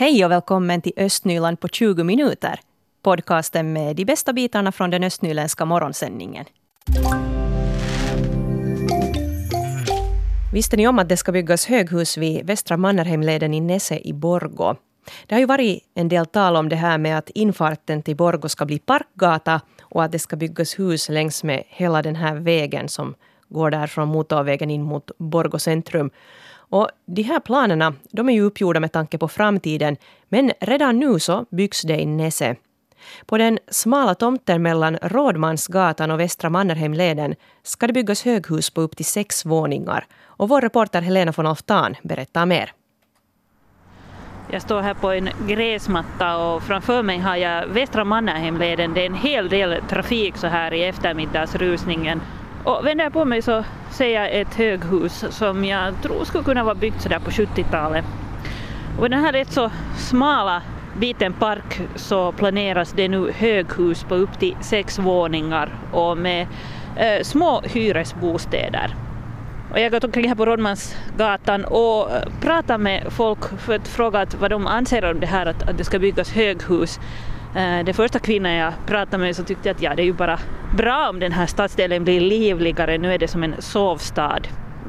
Hej och välkommen till Östnyland på 20 minuter. Podcasten med de bästa bitarna från den östnyländska morgonsändningen. Visste ni om att det ska byggas höghus vid Västra Mannerheimleden i Nese i Borgå? Det har ju varit en del tal om det här med att infarten till Borgå ska bli parkgata och att det ska byggas hus längs med hela den här vägen som går där från motorvägen in mot Borgå centrum. Och de här planerna de är ju uppgjorda med tanke på framtiden, men redan nu så byggs det i Nese. På den smala tomten mellan Rådmansgatan och Västra Mannerheimleden ska det byggas höghus på upp till sex våningar. Och vår reporter Helena von Alftan berättar mer. Jag står här på en gräsmatta och framför mig har jag Västra Mannerheimleden. Det är en hel del trafik så här i eftermiddagsrusningen. Och vänder jag på mig så ser jag ett höghus som jag tror skulle kunna vara byggt sådär på 70-talet. Och i den här rätt så smala biten park så planeras det nu höghus på upp till sex våningar och med eh, små hyresbostäder. Och jag har gått omkring här på Rådmansgatan och eh, pratat med folk för att fråga vad de anser om det här att, att det ska byggas höghus. Eh, den första kvinnan jag pratade med så tyckte att ja, det är ju bara bra om den här stadsdelen blir livligare. Nu är det som en sovstad.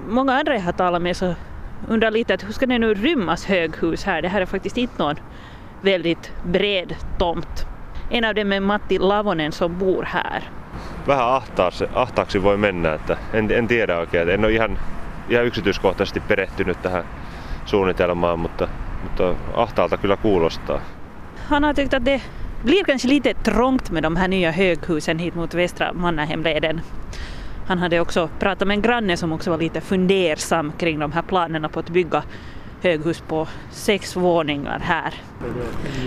Många andra jag har talat med så undrar lite att hur ska det nu rymmas höghus här? Det här är faktiskt inte någon väldigt bred tomt. En av dem är Matti Lavonen som bor här. Vähän ahtaaksi, ahtaaksi voi mennä, että en, en tiedä oikein. En ole ihan, ihan yksityiskohtaisesti perehtynyt tähän suunnitelmaan, mutta, mutta ahtaalta kyllä kuulostaa. Han har tyckt att det blir kanske lite trångt med de här nya höghusen hit mot Västra Mannerheimleden. Han hade också pratat med en granne som också var lite fundersam kring de här planerna på att bygga höghus på sex våningar här.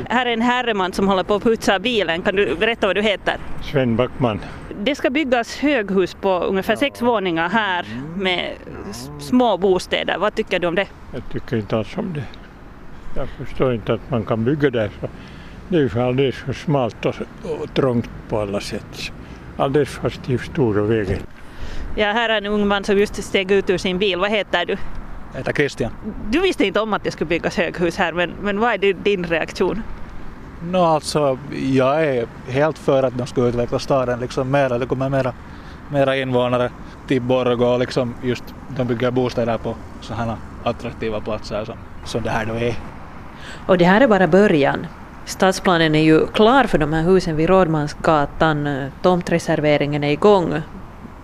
Här är en herreman som håller på att putsa bilen. Kan du berätta vad du heter? Sven Backman. Det ska byggas höghus på ungefär sex våningar här med små bostäder. Vad tycker du om det? Jag tycker inte alls om det. Jag förstår inte att man kan bygga där. Så det är ju alldeles för smalt och, och trångt på alla sätt. Alldeles för stor vägen. Ja, här är en ung man som just steg ut ur sin bil. Vad heter du? Jag heter Christian. Du visste inte om att det skulle byggas höghus här, men, men vad är din reaktion? No, alltså, jag är helt för att de ska utveckla staden liksom mera. Det kommer mera, mera invånare till Borgå och liksom just de bygger bostäder på sådana attraktiva platser som, som det här då är. Och det här är bara början. Stadsplanen är ju klar för de här husen vid Rådmansgatan. Tomtreserveringen är igång.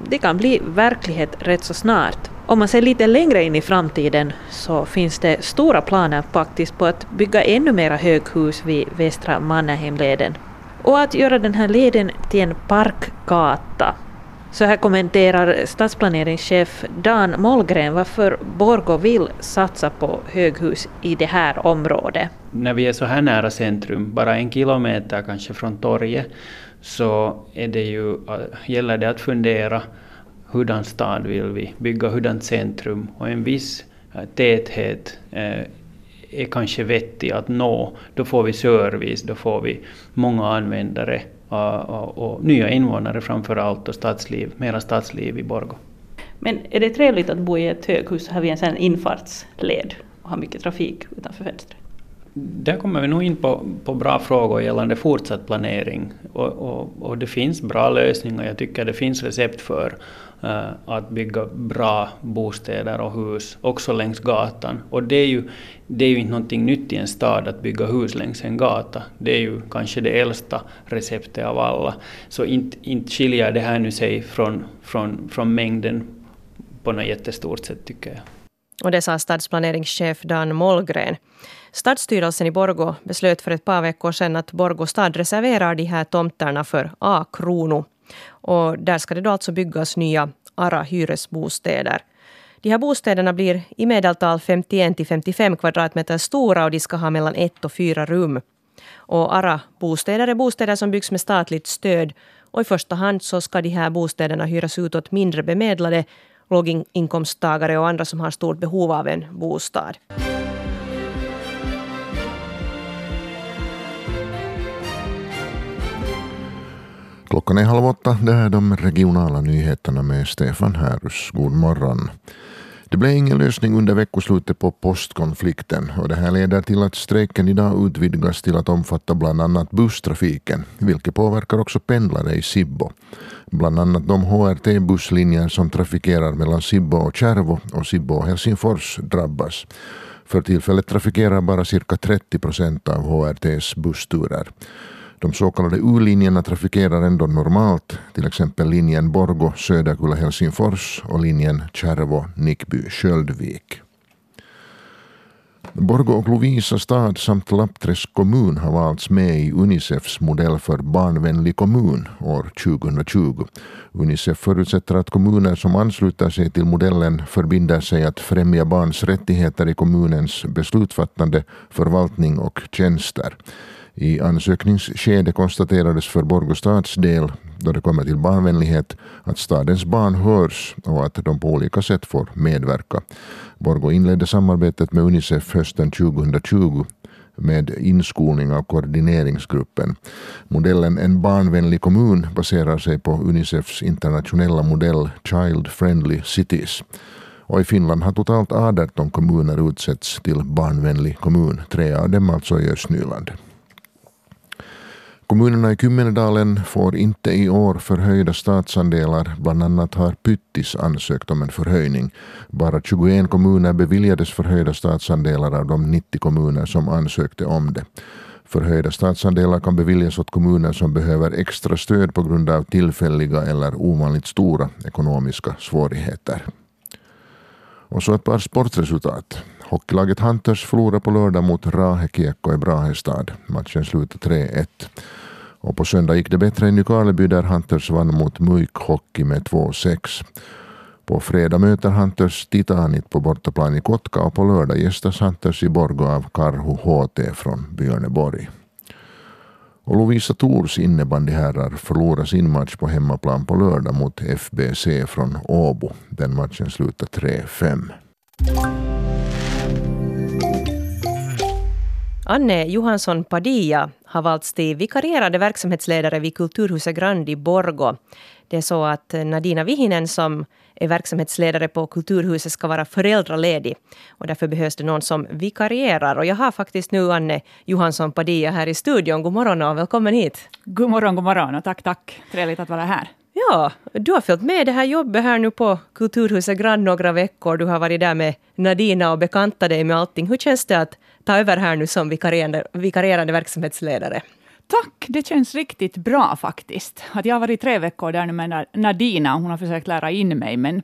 Det kan bli verklighet rätt så snart. Om man ser lite längre in i framtiden så finns det stora planer faktiskt på att bygga ännu mera höghus vid Västra Mannerheimleden. Och att göra den här leden till en parkgata. Så här kommenterar stadsplaneringschef Dan Mollgren varför Borgå vill satsa på höghus i det här området. När vi är så här nära centrum, bara en kilometer kanske från torget, så är det ju, gäller det att fundera hurdan stad vill vi bygga, hurdant centrum och en viss eh, täthet eh, är kanske vettig att nå. Då får vi service, då får vi många användare och, och, och nya invånare framför allt och stadsliv, mera stadsliv i Borgå. Men är det trevligt att bo i ett höghus här vid en sån infartsled och ha mycket trafik utanför fönstret? Där kommer vi nog in på, på bra frågor gällande fortsatt planering. Och, och, och det finns bra lösningar. Jag tycker det finns recept för uh, att bygga bra bostäder och hus också längs gatan. Och det är, ju, det är ju inte någonting nytt i en stad att bygga hus längs en gata. Det är ju kanske det äldsta receptet av alla. Så inte, inte skiljer det här nu sig från, från, från mängden på något jättestort sätt tycker jag. Och det sa stadsplaneringschef Dan Mollgren. Stadsstyrelsen i Borgå beslöt för ett par veckor sedan att Borgå stad reserverar de här tomterna för A-krono. Och där ska det då alltså byggas nya ARA hyresbostäder. De här bostäderna blir i medeltal 51 till 55 kvadratmeter stora och de ska ha mellan ett och fyra rum. Och ARA-bostäder är bostäder som byggs med statligt stöd och i första hand så ska de här bostäderna hyras ut åt mindre bemedlade, låginkomsttagare och andra som har stort behov av en bostad. Klockan är halv åtta. Det här är de regionala nyheterna med Stefan Härus. God morgon. Det blev ingen lösning under veckoslutet på postkonflikten och det här leder till att strejken idag utvidgas till att omfatta bland annat busstrafiken, vilket påverkar också pendlare i Sibbo. Bland annat de HRT-busslinjer som trafikerar mellan Sibbo och Kärvo och Sibbo och Helsingfors drabbas. För tillfället trafikerar bara cirka 30 procent av HRTs bussturer. De så kallade U-linjerna trafikerar ändå normalt, till exempel linjen Borgo Söderkulla-Helsingfors och linjen Kärvo-Nickby-Sköldvik. Borgo och Lovisa stad samt Lappträsk kommun har valts med i Unicefs modell för barnvänlig kommun år 2020. Unicef förutsätter att kommuner som ansluter sig till modellen förbinder sig att främja barns rättigheter i kommunens beslutsfattande, förvaltning och tjänster. I ansökningsskedet konstaterades för Borgå stads del, då det kommer till barnvänlighet, att stadens barn hörs och att de på olika sätt får medverka. Borgå inledde samarbetet med Unicef hösten 2020 med inskolning av koordineringsgruppen. Modellen En barnvänlig kommun baserar sig på Unicefs internationella modell Child Friendly Cities. Och i Finland har totalt 18 kommuner utsetts till barnvänlig kommun, tre av dem alltså i Östnyland. Kommunerna i Kymmenedalen får inte i år förhöjda statsandelar. Bland annat har Pyttis ansökt om en förhöjning. Bara 21 kommuner beviljades förhöjda statsandelar av de 90 kommuner som ansökte om det. Förhöjda statsandelar kan beviljas åt kommuner som behöver extra stöd på grund av tillfälliga eller ovanligt stora ekonomiska svårigheter. Och så ett par sportresultat. Hockeylaget Hunters förlorade på lördag mot Rahe Kiekko i Brahestad. Matchen slutade 3-1. Och på söndag gick det bättre i Nykarleby där Hunters vann mot Muik Hockey med 2-6. På fredag möter Hunters Titanit på bortaplan i Kotka och på lördag gästas Hunters i Borgå av Karhu HT från Björneborg. Och Lovisa Tors innebandyherrar förlorar sin match på hemmaplan på lördag mot FBC från Åbo. Den matchen slutar 3-5. Anne Johansson Padilla har valts till vikarierande verksamhetsledare vid Kulturhuset Grand i Borgo. Det är så att Nadina Vihinen som är verksamhetsledare på Kulturhuset ska vara föräldraledig. Och därför behövs det någon som vikarierar. Och jag har faktiskt nu Anne Johansson Padilla här i studion. God morgon och välkommen hit. God morgon, god morgon och tack, tack. Trevligt att vara här. Ja, du har följt med det här jobbet här nu på Kulturhuset Grand några veckor. Du har varit där med Nadina och bekantat dig med allting. Hur känns det att ta över här nu som vikarierande, vikarierande verksamhetsledare? Tack, det känns riktigt bra faktiskt. Att jag har varit tre veckor där nu med Nadina. Hon har försökt lära in mig, men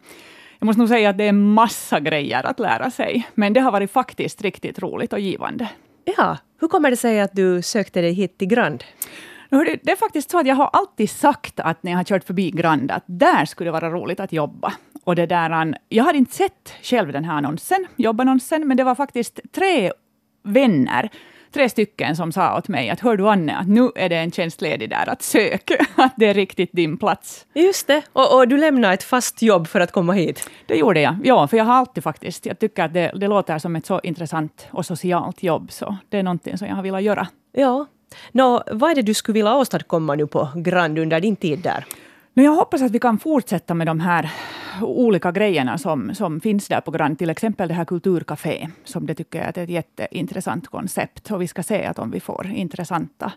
jag måste nog säga att det är massa grejer att lära sig. Men det har varit faktiskt riktigt roligt och givande. Ja, hur kommer det sig att du sökte dig hit till Grand? Det är faktiskt så att jag har alltid sagt att när jag har kört förbi Grand, att där skulle det vara roligt att jobba. Och det där, jag hade inte sett själv den här annonsen, jobbannonsen, men det var faktiskt tre vänner tre stycken som sa åt mig att hör du Anne, att nu är det en tjänst ledig där, att sök, att det är riktigt din plats. Just det, och, och, du lämnade ett fast jobb för att komma hit? Det gjorde jag, ja, för jag har alltid faktiskt, jag tycker att det, det låter som ett så intressant och socialt jobb, så det är någonting som jag har velat göra. Ja, Nå, vad är det du skulle vilja åstadkomma nu på Grand under din tid där? Men jag hoppas att vi kan fortsätta med de här olika grejerna som, som finns där på Grand. Till exempel det här kulturcafé, som det tycker jag är ett jätteintressant koncept. Och vi ska se att om vi får intressanta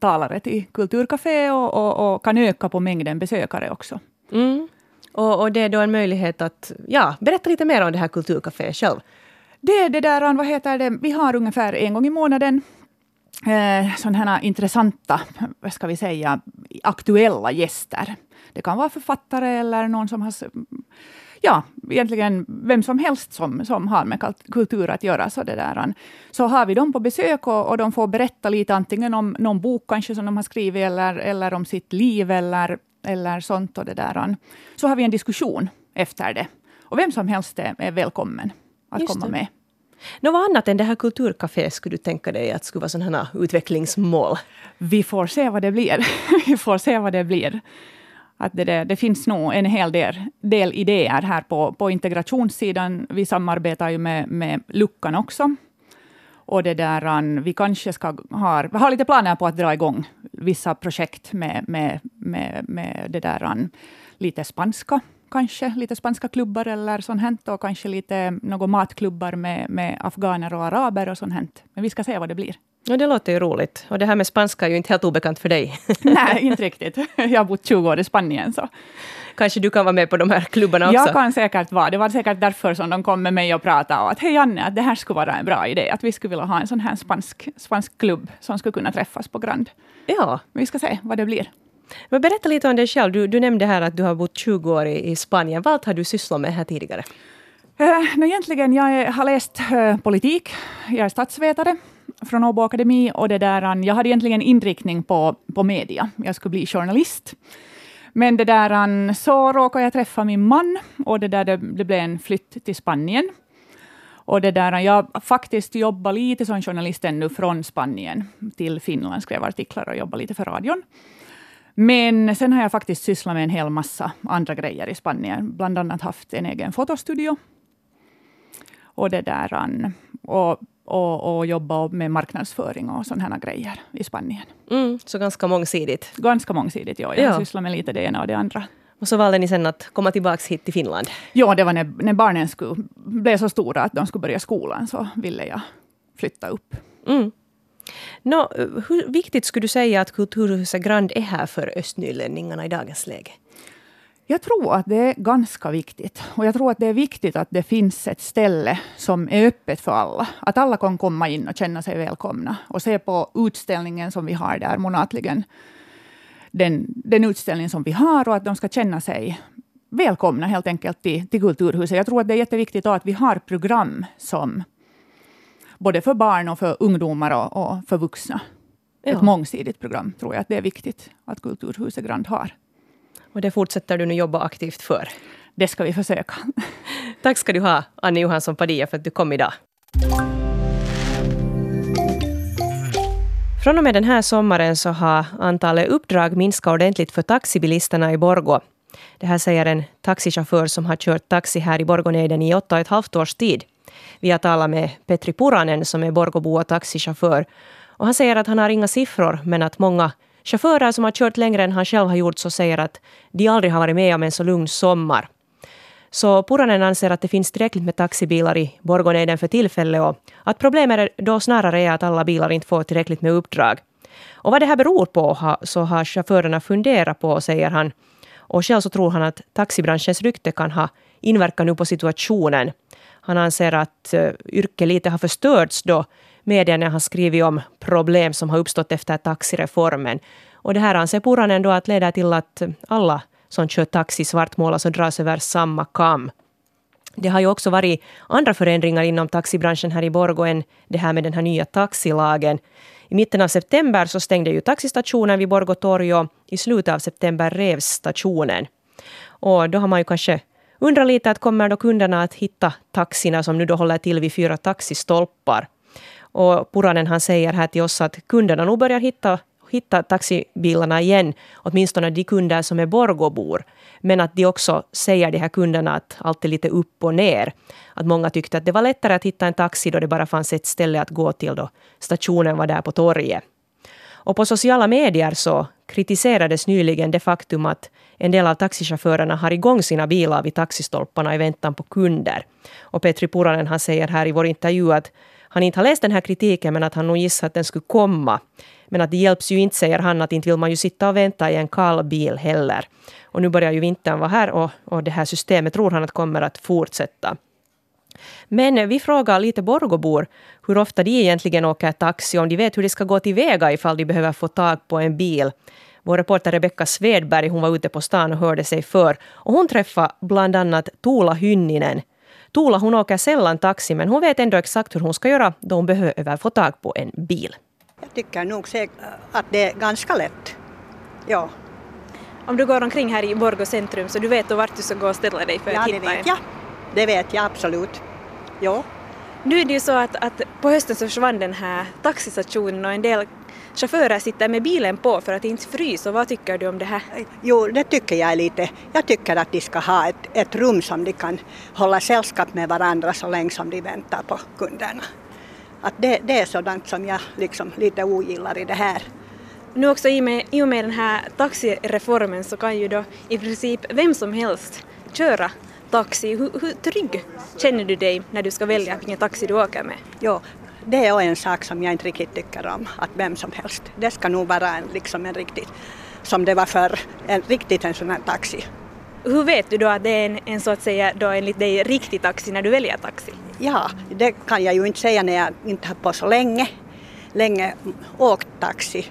talare till kulturcafé och, och, och kan öka på mängden besökare också. Mm. Och, och, det är då en möjlighet att ja, berätta lite mer om det här kulturcaféet själv. Det är det där, vad heter det, vi har ungefär en gång i månaden eh, sådana här intressanta, vad ska vi säga, aktuella gäster. Det kan vara författare eller någon som har ja, egentligen vem som helst som, som har med kultur att göra. Så, det där. så har vi dem på besök och, och de får berätta lite antingen om någon bok kanske som de har skrivit eller, eller om sitt liv eller, eller sånt. Och det där. Så har vi en diskussion efter det. Och vem som helst är, är välkommen att Just komma det. med. Nå, vad annat än det här kulturcaféet skulle du tänka dig att skulle vara sådana här utvecklingsmål? Vi får se vad det blir. vi får se vad det blir. Att det, det, det finns nog en hel del, del idéer här på, på integrationssidan. Vi samarbetar ju med, med Luckan också. Och det där, um, vi kanske ska ha, vi har lite planer på att dra igång vissa projekt med, med, med, med det där, um, lite spanska kanske, lite spanska klubbar eller sånt hänt, och kanske lite några matklubbar med, med afghaner och araber och sånt hänt. Men vi ska se vad det blir. Ja, det låter ju roligt. Och det här med spanska är ju inte helt obekant för dig. Nej, inte riktigt. Jag har bott 20 år i Spanien. Så. Kanske du kan vara med på de här klubbarna också? Jag kan säkert vara. Det var säkert därför som de kom med mig och pratade. Och att, Hej Janne, att det här skulle vara en bra idé. Att vi skulle vilja ha en sån här spansk, spansk klubb som skulle kunna träffas på Grand. Ja. Vi ska se vad det blir. Men berätta lite om dig själv. Du, du nämnde här att du har bott 20 år i, i Spanien. Vad har du sysslat med här tidigare? Uh, no, egentligen, jag har läst uh, politik. Jag är statsvetare från Åbo Akademi. Och det där, eh, jag hade egentligen inriktning på, på media. Jag skulle bli journalist. Men det där, så råkade jag träffa min man och det, där, det, det blev en flytt till Spanien. Och det där, jag faktiskt jobbar lite som journalist ännu från Spanien till Finland, skrev artiklar och jobbade lite för radion. Men sen har jag faktiskt sysslat med en hel massa andra grejer i Spanien. Bland annat haft en egen fotostudio. Och, det där, och och, och jobba med marknadsföring och sådana grejer i Spanien. Mm, så ganska mångsidigt? Ganska mångsidigt, ja. Jag ja. sysslar med lite det ena och det andra. Och så valde ni sen att komma tillbaka hit till Finland? Ja, det var när, när barnen skulle, blev så stora att de skulle börja skolan, så ville jag flytta upp. Mm. No, eh, hur viktigt skulle du säga att Kulturhuset Grand är här för östnylänningarna i dagens läge? Jag tror att det är ganska viktigt. Och jag tror att det är viktigt att det finns ett ställe som är öppet för alla. Att alla kan komma in och känna sig välkomna. Och se på utställningen som vi har där månatligen. Den, den utställning som vi har och att de ska känna sig välkomna helt enkelt till, till Kulturhuset. Jag tror att det är jätteviktigt att vi har program som både för barn och för ungdomar och, och för vuxna. Ja. Ett mångsidigt program tror jag att det är viktigt att Kulturhuset Grand har. Och det fortsätter du nu jobba aktivt för? Det ska vi försöka. Tack ska du ha, Annie Johansson Padilla, för att du kom idag. Från och med den här sommaren så har antalet uppdrag minskat ordentligt för taxibilisterna i Borgo. Det här säger en taxichaufför som har kört taxi här i Borgonejden i åtta och ett halvt års tid. Vi har talat med Petri Puranen som är Borgobo och taxichaufför. Och han säger att han har inga siffror men att många Chaufförer som har kört längre än han själv har gjort så säger att de aldrig har varit med om en så lugn sommar. Så Puranen anser att det finns tillräckligt med taxibilar i Borgonejden för tillfället och att problemet då snarare är att alla bilar inte får tillräckligt med uppdrag. Och vad det här beror på så har chaufförerna funderat på, säger han. Och själv så tror han att taxibranschens rykte kan ha inverkan nu på situationen. Han anser att eh, yrket lite har förstörts då medierna har skrivit om problem som har uppstått efter taxireformen. Och det här anser Puranen då att leder till att alla som kör taxi svartmålas och dras över samma kam. Det har ju också varit andra förändringar inom taxibranschen här i Borgå än det här med den här nya taxilagen. I mitten av september så stängde ju taxistationen vid Borgå torg och i slutet av september revs stationen. Och då har man ju kanske Undrar lite att kommer då kunderna att hitta taxierna som nu då håller till vid fyra taxistolpar. Och Puranen han säger här till oss att kunderna nog börjar hitta hitta taxibilarna igen, åtminstone de kunder som är Borgåbor. Men att de också säger de här kunderna att allt är lite upp och ner. Att många tyckte att det var lättare att hitta en taxi då det bara fanns ett ställe att gå till då stationen var där på torget. Och på sociala medier så kritiserades nyligen det faktum att en del av taxichaufförerna har igång sina bilar vid taxistolparna i väntan på kunder. Och Petri Puranen han säger här i vår intervju att han inte har läst den här kritiken men att han nog gissar att den skulle komma. Men att det hjälps ju inte, säger han, att inte vill man ju sitta och vänta i en kall bil heller. Och nu börjar ju vintern vara här och, och det här systemet tror han att kommer att fortsätta. Men vi frågar lite Borgobor hur ofta de egentligen åker taxi, om de vet hur de ska gå tillväga ifall de behöver få tag på en bil. Vår reporter Rebecka Svedberg hon var ute på stan och hörde sig för. Och hon träffade bland annat Tuula Hynninen Tuula hon åker sällan taxi men hon vet ändå exakt hur hon ska göra då hon behöver få tag på en bil. Jag tycker nog att det är ganska lätt. Ja. Om du går omkring här i Borgå centrum så du vet då vart du ska gå och ställa dig för ja, att hitta en? Ja, det vet jag. Absolut. Ja. Nu är det ju så att, att på hösten så försvann den här taxistationen och en del chaufförer sitter med bilen på för att inte frysa. Vad tycker du om det här? Jo, det tycker jag lite. Jag tycker att de ska ha ett, ett rum som de kan hålla sällskap med varandra så länge som de väntar på kunderna. Att det, det är sådant som jag liksom lite ogillar i det här. Nu också i och, med, i och med den här taxireformen så kan ju då i princip vem som helst köra taxi. Hur, hur trygg känner du dig när du ska välja vilken taxi du åker med? Jo, det är en sak som jag inte riktigt tycker om, att vem som helst. Det ska nog vara en, liksom en riktigt, som det var förr, en riktigt en sån här taxi. Hur vet du då att det är en, en så att säga då enligt dig riktig taxi när du väljer taxi? Ja, det kan jag ju inte säga när jag inte har på så länge, länge åkt taxi.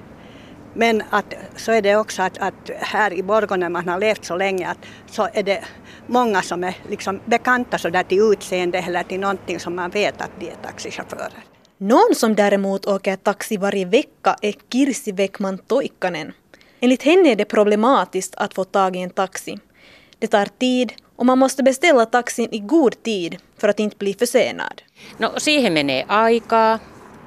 Men att, så är det också att, att här i Borgå när man har levt så länge att, så är det många som är liksom bekanta så där till utseende eller till någonting som man vet att de är taxichaufförer. Någon som däremot åker taxi varje vecka är Kirsi Väckman Toikkanen. Enligt henne är det problematiskt att få tag i en taxi. Det tar tid och man måste beställa taxin i god tid för att inte bli försenad. No siihen menee aikaa,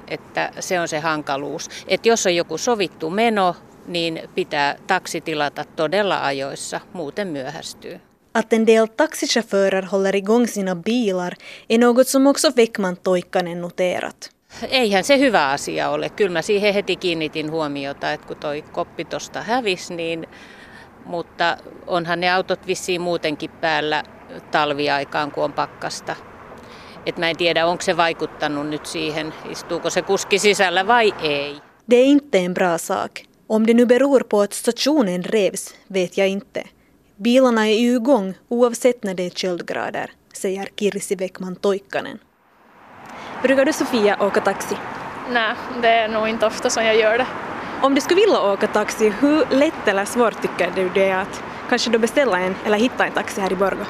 että se on se hankaluus. Että jos on joku sovittu meno, niin pitää taksi tilata todella ajoissa, muuten myöhästyy. Att en del taxichaufförer håller igång sina bilar är något som också Väckman Toikkanen noterat. Eihän se hyvä asia ole. Kyllä mä siihen heti kiinnitin huomiota, että kun toi koppi tosta hävisi, niin mutta onhan ne autot vissiin muutenkin päällä talviaikaan, kun on pakkasta. Et mä en tiedä, onko se vaikuttanut nyt siihen, istuuko se kuski sisällä vai ei. Det är inte en bra sak. Om det nu beror på att stationen revs vet jag inte. Bilarna är ju igång oavsett när det är köldgrader, säger Kirsi Väckman Toikkanen. Brukar du Sofia åka taxi? Nej, det är nog inte ofta som jag gör det. Om du skulle vilja åka taxi, hur lätt eller svårt tycker du det är att kanske då beställa en eller hitta en taxi här i Borgå?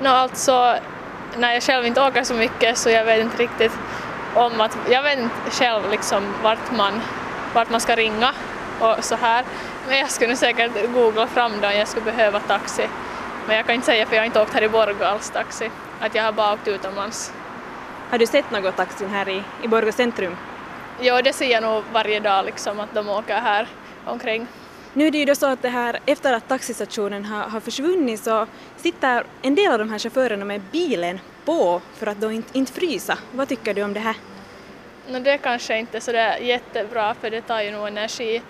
No, alltså, när jag själv inte åker så mycket så jag vet inte riktigt om att, jag vet inte själv liksom vart man, vart man ska ringa och så här. Men jag skulle säkert googla fram då om jag skulle behöva taxi. Men jag kan inte säga för jag har inte åkt här i Borgå alls taxi, att jag har bara åkt utomlands. Har du sett något taxin här i, i Borgå centrum? Jo, det ser jag nog varje dag liksom att de åker här omkring. Nu är det ju då så att det här, efter att taxistationen har, har försvunnit så sitter en del av de här chaufförerna med bilen på för att då inte, inte frysa. Vad tycker du om det här? No, det kanske inte är så där jättebra för det tar ju nog energi.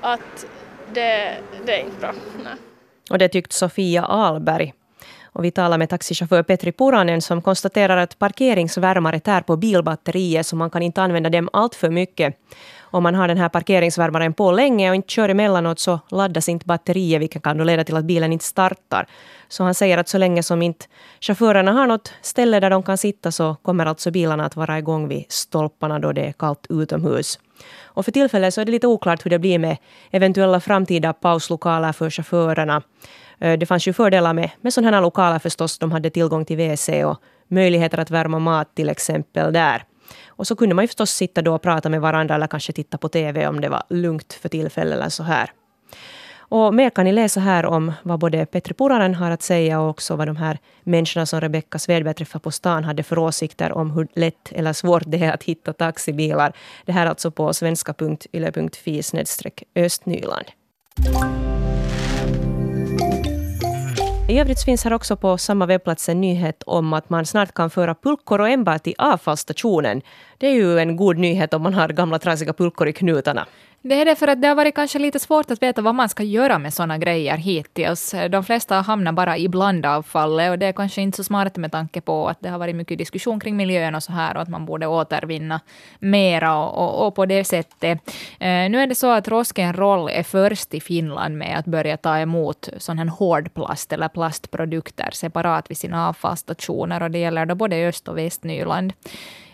Att det, det är inte bra. Nej. Och det tyckte Sofia Alberg. Och vi talar med taxichaufför Petri Puranen som konstaterar att parkeringsvärmare tär på bilbatterier så man kan inte använda dem allt för mycket. Om man har den här parkeringsvärmaren på länge och inte kör emellanåt så laddas inte batteriet vilket kan då leda till att bilen inte startar. Så han säger att så länge som inte chaufförerna har något ställe där de kan sitta så kommer alltså bilarna att vara igång vid stolparna då det är kallt utomhus. Och för tillfället så är det lite oklart hur det blir med eventuella framtida pauslokaler för chaufförerna. Eh, det fanns ju fördelar med, med sådana här lokaler förstås. De hade tillgång till WC och möjligheter att värma mat till exempel där. Och så kunde man ju förstås sitta då och prata med varandra eller kanske titta på TV om det var lugnt för tillfället eller så här. Och mer kan ni läsa här om vad både Petri Puranen har att säga och också vad de här människorna som Rebecka Svedberg träffade på stan hade för åsikter om hur lätt eller svårt det är att hitta taxibilar. Det här alltså på svenska.yle.fi östnyland. I övrigt finns här också på samma webbplats en nyhet om att man snart kan föra pulkor och enbart till avfallsstationen. Det är ju en god nyhet om man har gamla trasiga pulkor i knutarna. Det är det för att det har varit kanske lite svårt att veta vad man ska göra med sådana grejer hittills. De flesta hamnar bara i blandavfallet och det är kanske inte så smart med tanke på att det har varit mycket diskussion kring miljön och så här och att man borde återvinna mera och, och, och på det sättet. Eh, nu är det så att Roskenroll är först i Finland med att börja ta emot sån här hårdplast eller plastprodukter separat vid sina avfallsstationer och det gäller då både Öst och Västnyland.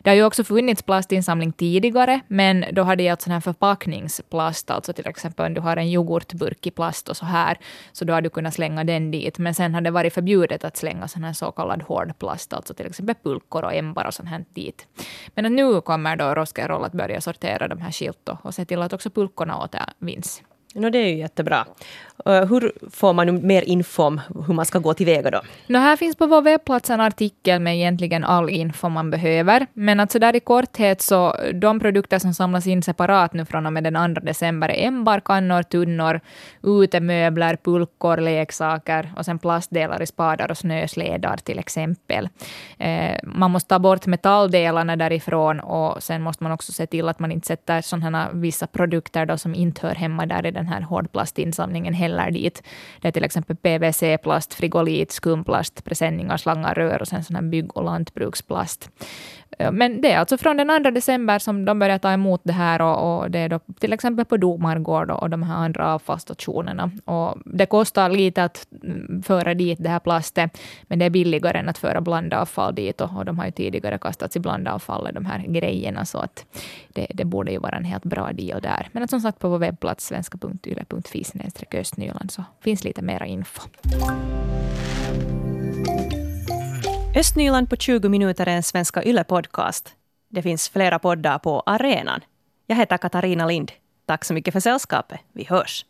Det har ju också funnits plastinsamling tidigare, men då har det gällt sån här förpackningsplast, alltså till exempel om du har en yoghurtburk i plast och så här, så då har du kunnat slänga den dit. Men sen har det varit förbjudet att slänga sån här så kallad hårdplast, alltså till exempel pulkor och ämbar och sånt här dit. Men nu kommer då Roskeroll att börja sortera de här skilt och se till att också pulkorna återvinns. No, det är ju jättebra. Uh, hur får man mer info om hur man ska gå tillväga då? No, här finns på vår webbplats en artikel med egentligen all info man behöver. Men alltså där i korthet så de produkter som samlas in separat nu från och med den 2 december är ämbar, kannor, tunnor, utemöbler, pulkor, leksaker och sen plastdelar i spadar och snösledar till exempel. Eh, man måste ta bort metalldelarna därifrån och sen måste man också se till att man inte sätter sådana vissa produkter då som inte hör hemma där i den den här hårdplastinsamlingen heller dit. Det är till exempel PVC-plast, frigolit, skumplast, presenningar, slangar, rör och sen sån här bygg och lantbruksplast. Men det är alltså från den 2 december som de börjar ta emot det här och, och det är då till exempel på Domargård och, och de här andra avfallsstationerna. Och det kostar lite att föra dit det här plastet, men det är billigare än att föra blandavfall dit och, och de har ju tidigare kastats i blandavfallet, de här grejerna, så att det, det borde ju vara en helt bra deal där. Men att som sagt på vår webbplats www.yle.fi östnyland så finns lite mera info. Östnyland på 20 minuter är en Svenska Yle-podcast. Det finns flera poddar på arenan. Jag heter Katarina Lind. Tack så mycket för sällskapet. Vi hörs.